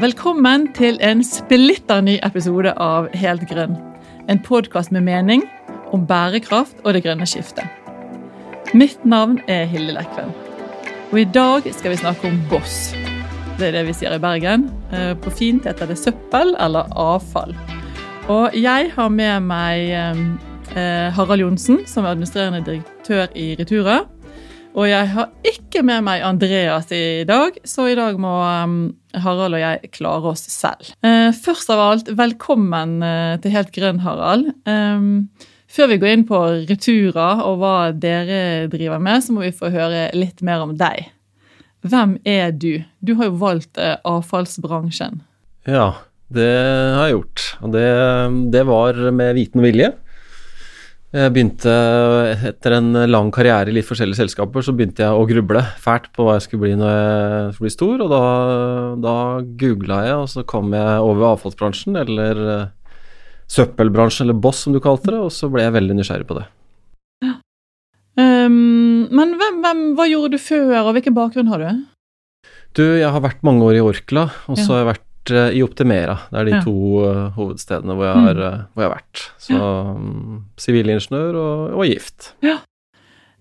Velkommen til en splitter ny episode av Helt grønn. En podkast med mening om bærekraft og det grønne skiftet. Mitt navn er Hilde Lekven. Og i dag skal vi snakke om boss. Det er det vi sier i Bergen. Eh, på fint heter det søppel eller avfall. Og jeg har med meg eh, Harald Johnsen, som er administrerende direktør i Retura. Og jeg har ikke med meg Andreas i dag, så i dag må um, Harald og jeg klare oss selv. Uh, først av alt, velkommen uh, til Helt grønn, Harald. Før vi går inn på returer og hva dere driver med, så må vi få høre litt mer om deg. Hvem er du? Du har jo valgt uh, avfallsbransjen. Ja, det har jeg gjort. Og det, det var med viten vilje. Jeg begynte, Etter en lang karriere i litt forskjellige selskaper, så begynte jeg å gruble fælt på hva jeg skulle bli når jeg skulle bli stor, og da, da googla jeg, og så kom jeg over avfallsbransjen, eller uh, søppelbransjen, eller Boss som du kalte det, og så ble jeg veldig nysgjerrig på det. Ja. Um, men hvem, hvem, hva gjorde du før, og hvilken bakgrunn har du? Du, jeg har vært mange år i Orkla, og så ja. har jeg vært Eh, i Optimera. Det er de ja. to uh, hovedstedene hvor jeg, har, uh, hvor jeg, har, vært. Så mm, sivilingeniør og, og, gift. Ja.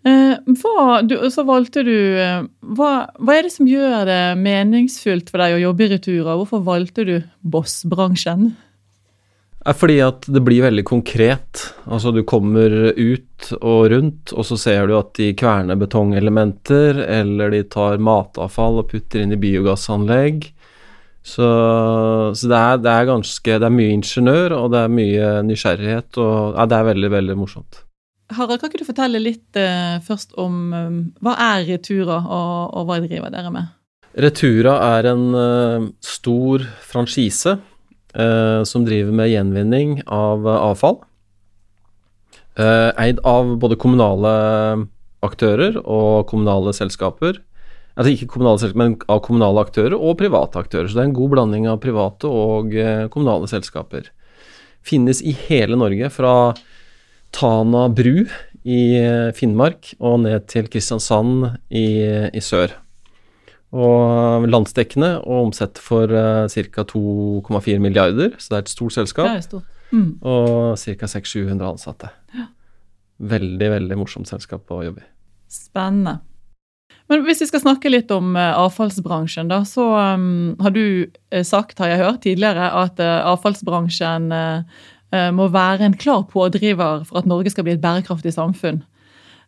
Eh, hva, du, så valgte du hva, hva, er det som gjør det meningsfullt for deg å jobbe i Retura? Hvorfor valgte du bossbransjen? er fordi at det blir veldig konkret. Altså du kommer ut og rundt, og så ser du at de kverner betongelementer, eller de tar matavfall og putter inn i biogassanlegg. Så, så det, er, det, er, ganske Det er mye ingeniør, og det er mye nysgjerrighet, og ja, det er veldig, veldig morsomt. Harald, kan ikke du fortelle litt eh, først om um, hva er Retura, og, og, hva driver dere med? Retura er en uh, stor franchise uh, som driver med gjenvinning av uh, avfall. eid av både kommunale aktører og kommunale selskaper. Altså ikke kommunale selskaper, men av kommunale aktører og private aktører. Så det er en god blanding av private og eh, kommunale selskaper. Finnes i hele Norge, fra Tana bru i eh, Finnmark og ned til Kristiansand i, i sør. Og landsdekkende og omsetter for uh, ca. 2,4 milliarder, så det er et stort selskap. Det er stort. Mm. Og ca. 600-700 ansatte. Ja. Veldig, veldig morsomt selskap å jobbe i. Spennende. Men hvis vi skal snakke litt om uh, avfallsbransjen, da, så um, har du uh, sagt, har jeg hørt tidligere, at uh, avfallsbransjen må være en klar pådriver for at Norge skal bli et bærekraftig samfunn.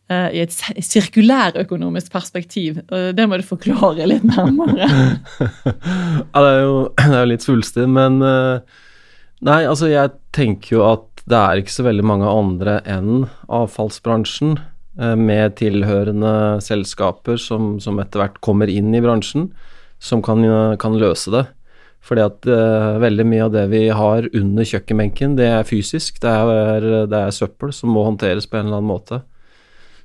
I et sirkulærøkonomisk perspektiv. Det må du forklare litt nærmere. ja, det er jo, det er litt svulstig, men Nei, altså jeg tenker jo at det er ikke så veldig mange andre enn avfallsbransjen Eh, med tilhørende selskaper som, som etter hvert kommer inn i bransjen, som kan, kan løse det. Fordi at uh, veldig mye av det vi har under kjøkkenbenken, det er fysisk. Det er, det er, søppel som må håndteres på en eller annen måte.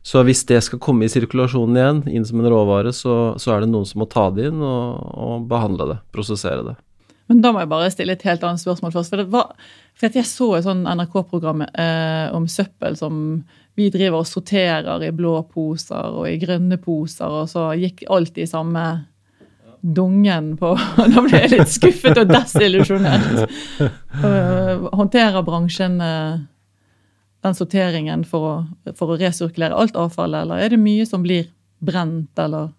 Så hvis det skal komme i sirkulasjonen igjen, inn som en råvare, så, så er det noen som må ta det inn og, og, behandle det, prosessere det. Men da må jeg bare stille et helt annet spørsmål først. For, var, for jeg så et sånn NRK-program eh, om søppel som vi driver og sorterer i blå poser og i grønne poser, og så gikk alt i samme dungen på Da ble jeg litt skuffet og desillusjonert. Håndterer bransjen eh, den sorteringen for å, for å resirkulere alt avfallet, eller er det mye som blir brent, eller?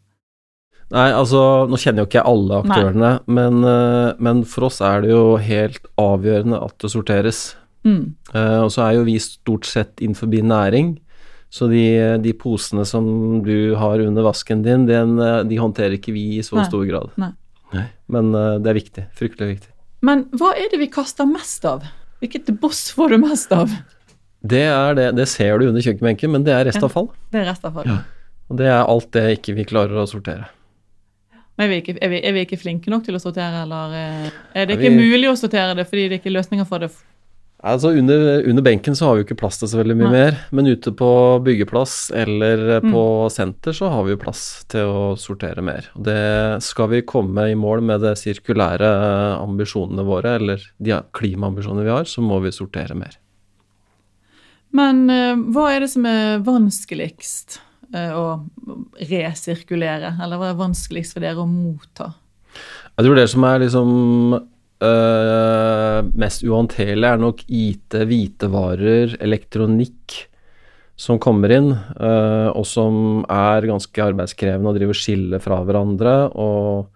Nei, altså nå kjenner jo ikke jeg alle aktørene, men, eh, men, for oss er det jo helt avgjørende at det sorteres. Mm. Uh, og så er jo vi stort sett innenfor næring, så de, de, posene som du har under vasken din, den, eh, de håndterer ikke vi i så Nei. stor grad. Nei. Nei. Men uh, det er viktig. Fryktelig viktig. Men hva er det vi kaster mest av? Hvilket boss får du mest av? Det er det, det ser du under kjøkkenbenken, men det er restavfall. Ja, det er restavfall. Ja. Og det er alt det ikke vi klarer å sortere. Men er vi, ikke, er, vi, er vi, ikke, flinke nok til å sortere, eller er det ikke vi... mulig å sortere det fordi det ikke er løsninger for det Altså under, under, benken så har vi jo ikke plass til så veldig mye Nei. mer, men ute på byggeplass eller mm. på senter så har vi jo plass til å sortere mer. Og det skal vi komme i mål med de sirkulære ambisjonene våre, eller de klimaambisjonene vi har, så må vi sortere mer. Men uh, hva er det som er vanskeligst å resirkulere, eller hva er vanskeligst for dere å motta? Jeg tror det som er liksom øh, mest uhåndterlig, er nok IT, hvitevarer, elektronikk som kommer inn, øh, og som er ganske arbeidskrevende og driver skille fra hverandre. Og,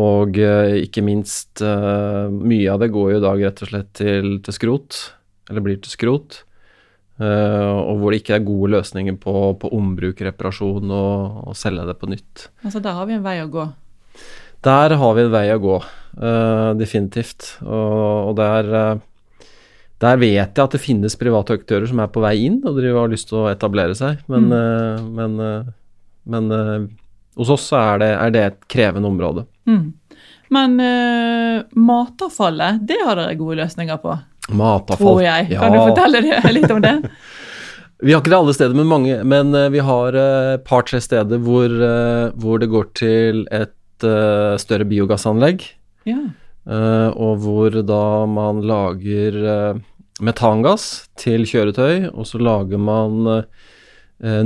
og ikke minst Mye av det går jo i dag rett og slett til, til skrot, eller blir til skrot. Uh, og hvor det ikke er gode løsninger på, på ombruk, reparasjon og, og, selge det på nytt. Altså Der har vi en vei å gå? Der har vi en vei å gå, uh, definitivt. Og, og der, uh, der, vet jeg at det finnes private aktører som er på vei inn og de har lyst til å etablere seg, men, mm. men, men hos oss er det, er det, et krevende område. Mm. Men matavfallet, det har dere gode løsninger på? Matavfall. Tror jeg. Kan du fortelle litt om det? vi har ikke det alle steder, men, mange, men eh, vi har et uh, par-tre steder hvor, uh, hvor, det går til et større biogassanlegg. Ja. og hvor da man lager metangass til kjøretøy, og så lager man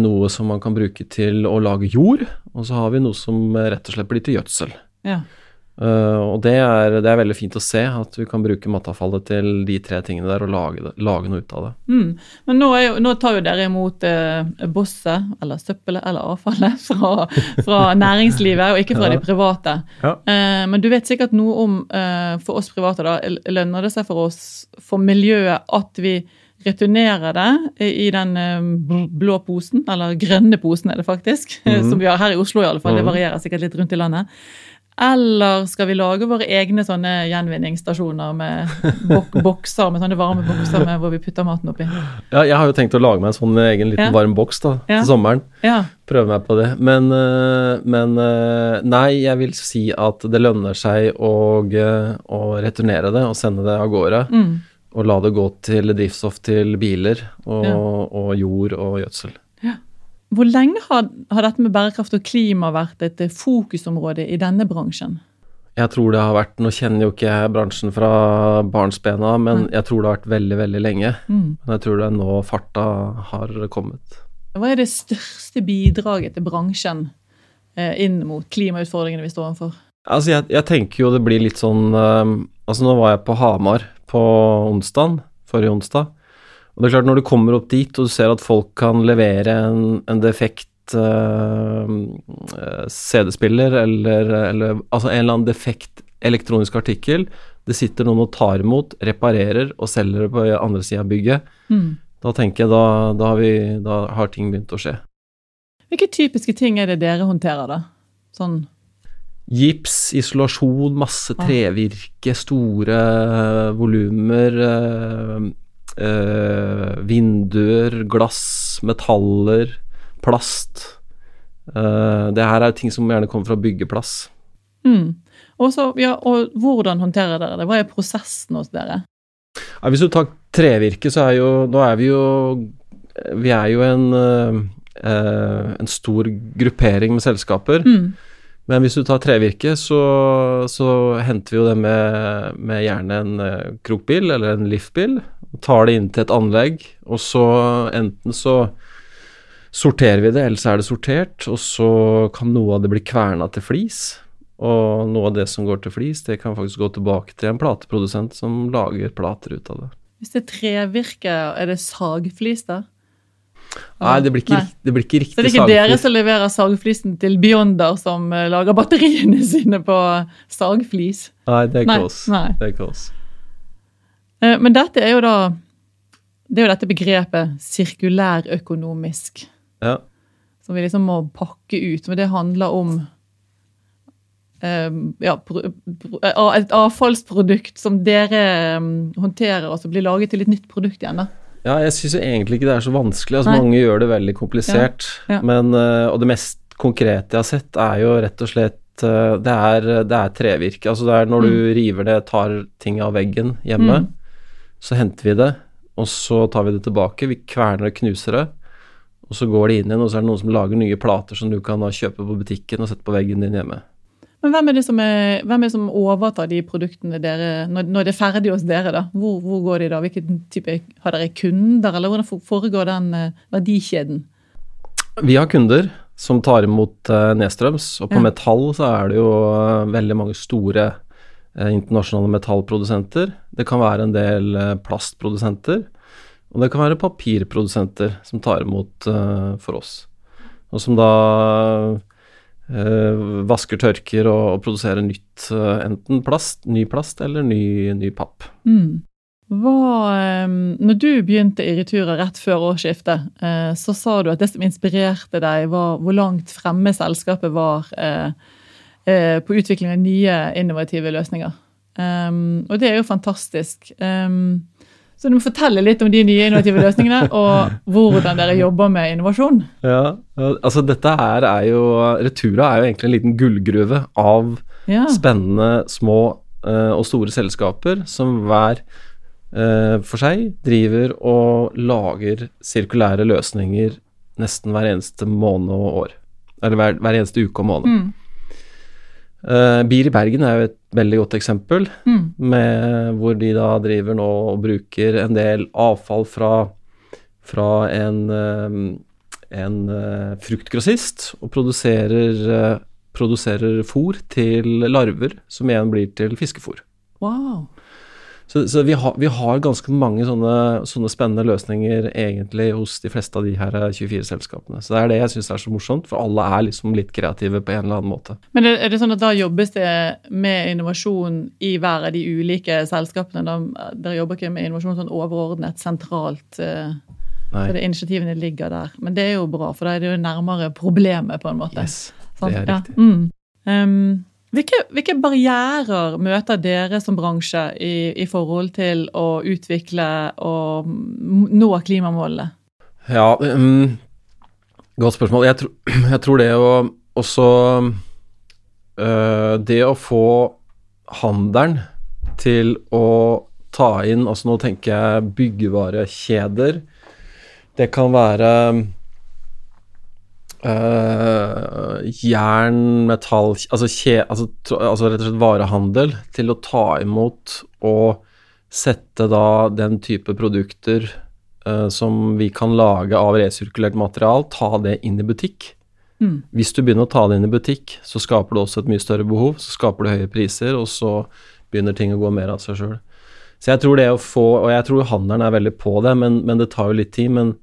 noe som man kan bruke til å lage jord, og så har vi noe som rett og slett blir til gjødsel. Ja. Uh, og det er, det er, veldig fint å se at du kan bruke matavfallet til de tre tingene der og lage, lage noe ut av det. Mm. Men nå, jo, nå, tar jo dere imot uh, bosset, eller søppelet, eller avfallet fra, fra næringslivet, og ikke fra ja. de private. Ja. Uh, men du vet sikkert noe om, for oss private, da, lønner det seg for oss, for miljøet, at vi returnerer det i den blå posen, eller grønne posen er det faktisk, mm. som vi har her i Oslo i alle fall, det mm. varierer sikkert litt rundt i landet. Eller skal vi lage våre egne sånne gjenvinningsstasjoner med bok bokser, med sånne varme bokser med, hvor vi putter maten oppi? Ja, jeg har jo tenkt å lage meg en sånn egen liten ja. varm boks da, ja. til sommeren. Ja. Prøve meg på det. Men, eh, men, eh, nei, jeg vil si at det lønner seg å, å returnere det og sende det av gårde. Mm. Og la det gå til drivstoff til biler og, og jord og gjødsel. Hvor lenge har, har, dette med bærekraft og klima vært et eh, fokusområde i denne bransjen? Jeg tror det har vært Nå kjenner jo ikke jeg bransjen fra barnsbena, men mm. jeg tror det har vært veldig, veldig lenge. Mm. Men jeg tror det er nå farta har kommet. Hva er det største bidraget til bransjen eh, inn mot klimautfordringene vi står overfor? Altså, jeg, jeg, tenker jo det blir litt sånn eh, Altså, nå var jeg på Hamar på onsdag, forrige onsdag. Og det er klart, når du kommer opp dit og du ser at folk kan levere en, en defekt uh, CD-spiller eller, eller, altså en eller annen defekt elektronisk artikkel, det sitter noen og tar imot, reparerer og selger det på andre sida av bygget, mm. da tenker jeg da, da, har vi, da har ting begynt å skje. Hvilke typiske ting er det dere håndterer, da? Sånn Gips, isolasjon, masse trevirke, store volumer. Eh, vinduer, glass, metaller, plast. Eh, det her er ting som gjerne kommer fra byggeplass. Mm. Også, ja, og hvordan håndterer dere det? Hva er prosessen hos dere? Ja, hvis du tar trevirke, så er jo Nå er vi jo Vi er jo en, eh, en stor gruppering med selskaper. Mm. Men hvis du tar trevirke, så, så henter vi jo det med, med gjerne en uh, krokbil eller en liftbil tar det inn til et anlegg, og så enten så sorterer vi det, eller så er det sortert, og så kan noe av det bli kverna til flis. Og noe av det som går til flis, det kan faktisk gå tilbake til en plateprodusent som lager plater ut av det. Hvis det er trevirke, er det sagflis da? Nei, det blir ikke, Nei. Det blir ikke riktig sagflis. Så det er ikke dere som leverer sagflisen til Beyonder, som eh, lager batteriene sine på sagflis? Nei, det er ikke oss. Det er ikke oss. Eh, men dette er jo da Det er jo dette begrepet sirkulærøkonomisk. Ja. Som vi liksom må pakke ut. Men det handler om um, ja, et avfallsprodukt som dere håndterer, og som blir laget til et nytt produkt igjen. da. Ja, jeg syns egentlig ikke det er så vanskelig. altså Mange gjør det veldig komplisert. Ja, ja. Men, og det mest konkrete jeg har sett, er jo rett og slett det er, det er trevirke. Altså det er når mm. du river det, tar ting av veggen hjemme. Mm. Så henter vi det, og så tar vi det tilbake. Vi kverner og knuser det. Og så går det inn igjen, og så er det noen som lager nye plater som du kan da kjøpe på butikken og sette på veggen din hjemme. Men hvem er det som, er, er det som overtar de produktene dere når, når, det er ferdig hos dere? da? Hvor, hvor går de da? Hvilken type, Har dere kunder, eller hvordan foregår den uh, verdikjeden? Vi har kunder, som tar imot Nestrøms, nedstrøms. Og på Ja. metall så er det jo eh, veldig mange store eh, internasjonale metallprodusenter. Det kan være en del eh, plastprodusenter. Og det kan være papirprodusenter som tar imot eh, for oss. Og som da eh, vasker, tørker og, og produserer nytt, eh, enten plast, ny plast eller ny, ny papp. Mm. Hva, eh, når du begynte i Retura rett før årsskiftet, eh, så sa du at det som inspirerte deg, var hvor langt fremme selskapet var eh, eh, på utvikling av nye innovative løsninger. Um, og det er jo fantastisk. Um, så du må fortelle litt om de nye innovative løsningene, og hvordan dere jobber med innovasjon. Ja, altså dette her er jo Retura er jo egentlig en liten gullgruve av Ja. spennende små uh, og store selskaper som hver uh, for seg driver og lager sirkulære løsninger nesten hver eneste måned og år. Eller hver, hver eneste uke og måned. Mm. Eh, Bier i Bergen er jo et veldig godt eksempel, Mm. med, hvor de da driver nå og bruker en del avfall fra, fra en, uh, en uh, fruktgrossist og produserer, produserer fôr til larver, som igjen blir til fiskefôr. Wow. Så, så vi, har, vi har ganske mange sånne, sånne spennende løsninger egentlig hos de fleste av de her 24 selskapene. Så det er det jeg syns er så morsomt, for alle er liksom litt kreative på en eller annen måte. Men er er det sånn at da jobbes det med innovasjon i hver av de ulike selskapene? Da, dere jobber ikke med innovasjon sånn overordnet, sentralt? eh, Nei. Så det initiativene ligger der. Men det er jo bra, for da er det jo nærmere problemet, på en måte. Yes, det er Ja. riktig. Mm. Um, hvilke, hvilke barrierer møter dere som bransje i, i forhold til å utvikle og nå klimamålene? Ja, um, godt spørsmål. Jeg, tro, jeg tror det å også øh, Det å få handelen til å ta inn Altså nå tenker jeg byggevarekjeder. Det kan være øh, jern, metall Altså, kje, altså, altså rett og slett varehandel til å ta imot og sette da den type produkter uh, som vi kan lage av resirkulert material, ta det inn i butikk. Mm. Hvis du begynner å ta det inn i butikk, så skaper det også et mye større behov, så skaper det høye priser, og så begynner ting å gå mer av seg sjøl. Så jeg tror det å få Og jeg tror handelen er veldig på det, men, men det tar jo litt tid. Men,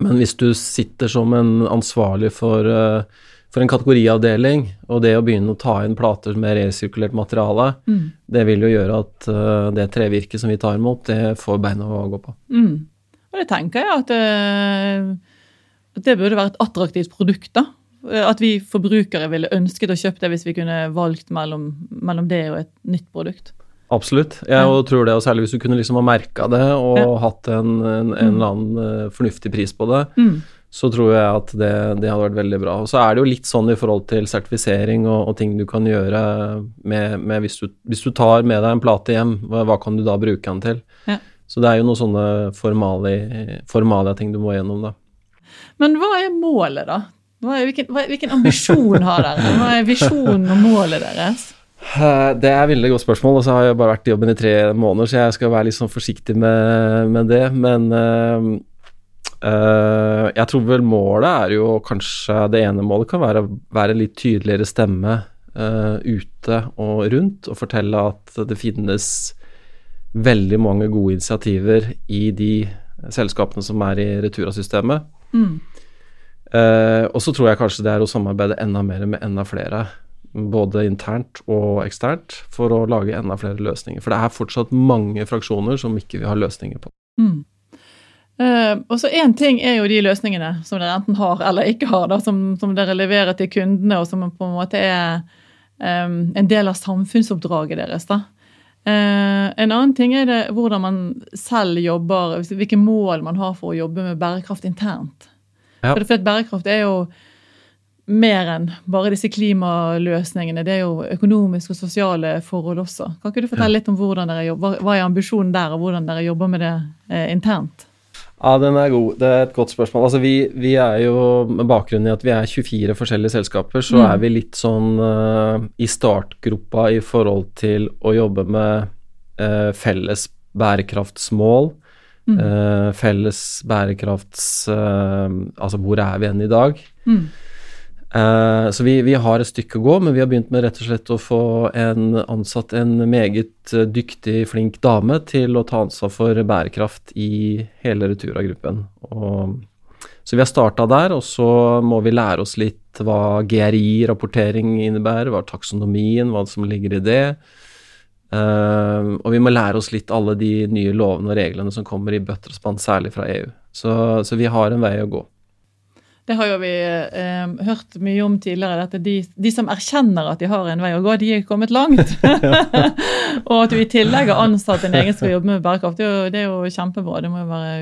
men hvis du sitter som en ansvarlig for, eh, for en kategoriavdeling, og det å begynne å ta inn plater med resirkulert materiale, Mm. det vil jo gjøre at eh, det trevirket som vi tar imot, det får beina å gå på. Mm. Og det tenker jeg at, eh, at det burde være et attraktivt produkt. da. At vi forbrukere ville ønsket å kjøpe det hvis vi kunne valgt mellom, mellom det og et nytt produkt. Absolutt. Jeg Ja. tror det, og særlig hvis du kunne liksom ha merka det og Ja. hatt en, en, en eller annen eh, fornuftig pris på det, Mm. så tror jeg at det, det hadde vært veldig bra. Og så er det jo litt sånn i forhold til sertifisering og, og ting du kan gjøre med, med hvis, du, hvis du tar med deg en plate hjem, hva, hva kan du da bruke den til? Ja. Så det er jo noen sånne formali- formalia-ting du må gjennom, da. Men hva er målet, da? Er, hvilken, hvilken ambisjon har dere? Hva er visjonen og målet deres? Eh, Det er et veldig godt spørsmål, og så har jeg bare vært i jobben i tre måneder, så jeg skal være litt sånn forsiktig med, med det. Men øh, øh, jeg tror vel målet er jo kanskje Det ene målet kan være å være litt tydeligere stemme øh, ute og rundt, og fortelle at det finnes veldig mange gode initiativer i de selskapene som er i Retura-systemet. Mm. Uh, og så tror jeg kanskje det er å samarbeide enda mer med enda flere, både internt og eksternt, for å lage enda flere løsninger. For det er fortsatt mange fraksjoner som ikke vi har løsninger på. Mm. Eh, og så Én ting er jo de løsningene som dere enten har eller ikke har, da, som, som dere leverer til kundene, og som på en måte er eh, en del av samfunnsoppdraget deres. da. Eh, en annen ting er det hvordan man selv jobber, hvilke mål man har for å jobbe med bærekraft internt. Ja. For det- for Bærekraft er jo mer enn bare disse klimaløsningene. Det er jo økonomiske og sosiale forhold også. Kan ikke du fortelle litt om hvordan dere jobber, hva er ambisjonen der, og hvordan dere jobber med det eh, internt? Ja, den er god. Det er et godt spørsmål. Altså, vi, vi er jo, med bakgrunn i at vi er 24 forskjellige selskaper, så Mm. er vi litt sånn uh, i startgropa i forhold til å jobbe med uh, felles bærekraftsmål Mm. Uh, felles bærekrafts Altså, hvor er vi igjen i dag? Mm. Eh, så vi, vi, har et stykke å gå, men vi har begynt med rett og slett å få en, ansatt en meget dyktig, flink dame til å ta ansvar for bærekraft i hele Retura-gruppen. Så vi har starta der, og så må vi lære oss litt hva GRI-rapportering innebærer, hva taksonomien, hva som ligger i det. Uh, og vi må lære oss litt alle de nye lovene og reglene som kommer i bøtter og spann, særlig fra EU. Så, så, vi har en vei å gå. Det har jo vi eh, hørt mye om tidligere. at de, de, som erkjenner at de har en vei å gå, de er kommet langt. og at du i tillegg har ansatt en egen som skal jobbe med bærekraft, det er jo, det er jo kjempebra. Det må jo være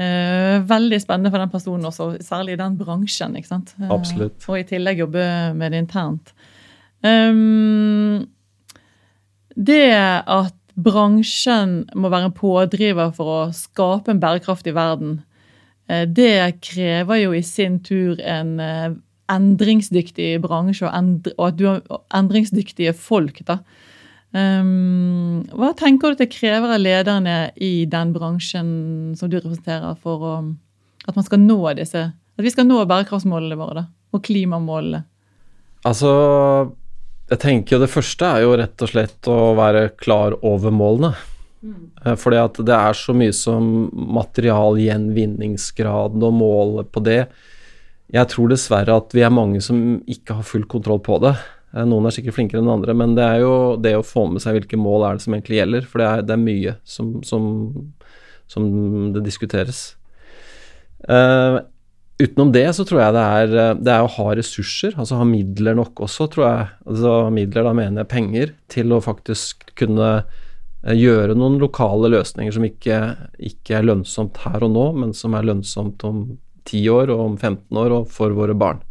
eh, veldig spennende for den personen også, særlig i den bransjen. ikke sant? Eh, Absolutt. Og i tillegg jobbe med det internt. Um, det at bransjen må være en pådriver for å skape en bærekraftig verden, eh, det krever jo i sin tur en eh, endringsdyktig bransje og, at du har endringsdyktige folk. da. Um, hva tenker du det krever av lederne i den bransjen som du representerer, for å, at man skal nå disse, at vi skal nå bærekraftsmålene våre da, og klimamålene? Altså, jeg tenker Det første er jo rett og slett å være klar over målene. Mm. Fordi at det er så mye som materialgjenvinningsgraden og målet på det. Jeg tror dessverre at vi er mange som ikke har full kontroll på det. Eh, noen er sikkert flinkere enn andre, men det er jo det å få med seg hvilke mål er det som egentlig gjelder. For det er, det er mye som, som, som, det diskuteres. Uh, Utenom det så tror jeg det er, det er, å ha ressurser, altså ha midler nok også, tror jeg. Altså midler, da mener jeg penger, til å faktisk kunne gjøre noen lokale løsninger som ikke, ikke er lønnsomt her og nå, men som er lønnsomt om 10 år og om 15 år og for våre barn.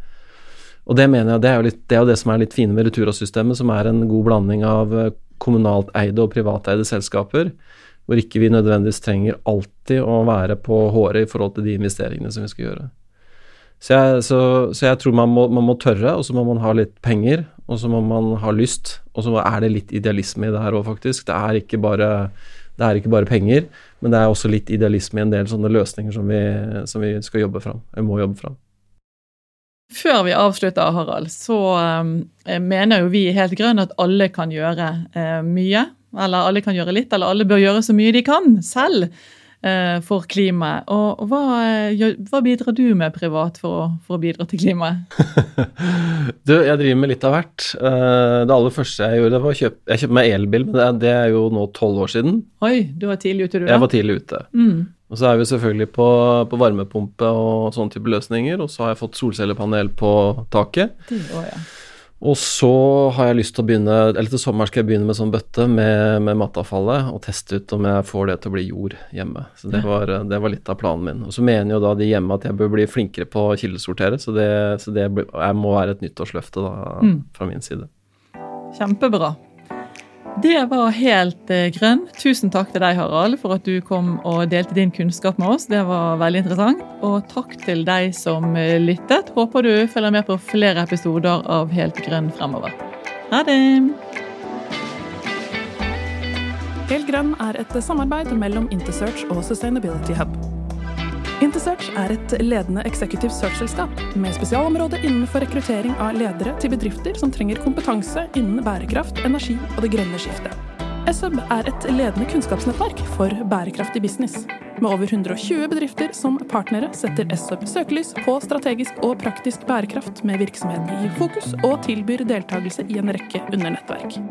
Og det mener jeg, det er jo, litt, det, er jo det som er litt fine med Retura-systemet, som er en god blanding av eh, kommunalt eide og privateide selskaper, hvor ikke vi nødvendigvis trenger alltid å være på håret i forhold til de investeringene som vi skal gjøre. Så jeg, så, så jeg tror man må, man må, tørre, og så må man ha litt penger, og så må man ha lyst. Og så er det litt idealisme i det her òg, faktisk. Det er, ikke bare, det er ikke bare penger, men det er også litt idealisme i en del sånne løsninger som vi, som vi skal jobbe fram. Vi må jobbe fram. Før vi avslutter, Harald, så um, mener jo vi Helt Grønn at alle kan gjøre uh, mye. Eller alle kan gjøre litt, eller alle bør gjøre så mye de kan selv. Eh, for klimaet. Og hva, eh, hva, bidrar du med privat for å, for å bidra til klimaet? du, jeg driver med litt av hvert. Eh, det aller første jeg gjorde, var å kjøpe Jeg kjøpte meg elbil, men det, det, er jo nå tolv år siden. Oi, du var tidlig ute, du da? Jeg var tidlig ute. Mm. Og så er vi selvfølgelig på, på, varmepumpe og sånne type løsninger, og så har jeg fått solcellepanel på taket. Det, å, ja. Og så har jeg lyst til å begynne, eller til sommeren skal jeg begynne med sånn bøtte med, med matavfallet og teste ut om jeg får det til å bli jord hjemme. Så det var, det var litt av planen min. Og så mener jo da de hjemme at jeg bør bli flinkere på å kildesortere, så det, så det må være et nyttårsløfte da, mm. fra min side. Kjempebra. Det var helt eh, grønn. Tusen takk til deg, Harald, for at du kom og delte din kunnskap med oss. Det var veldig interessant. Og takk til deg som eh, lyttet. Håper du følger med på flere episoder av Helt grønn fremover. Ha det! Helt grønn er et samarbeid mellom Intersearch og Sustainability Hub. Intersearch er et ledende executive search-selskap med spesialområde innenfor rekruttering av ledere til bedrifter som trenger kompetanse innen bærekraft, energi og det grønne skiftet. SUB er et ledende kunnskapsnettverk for bærekraftig business. Med over 120 bedrifter som partnere setter SUB søkelys på strategisk og praktisk bærekraft med virksomheten i fokus, og tilbyr deltakelse i en rekke undernettverk.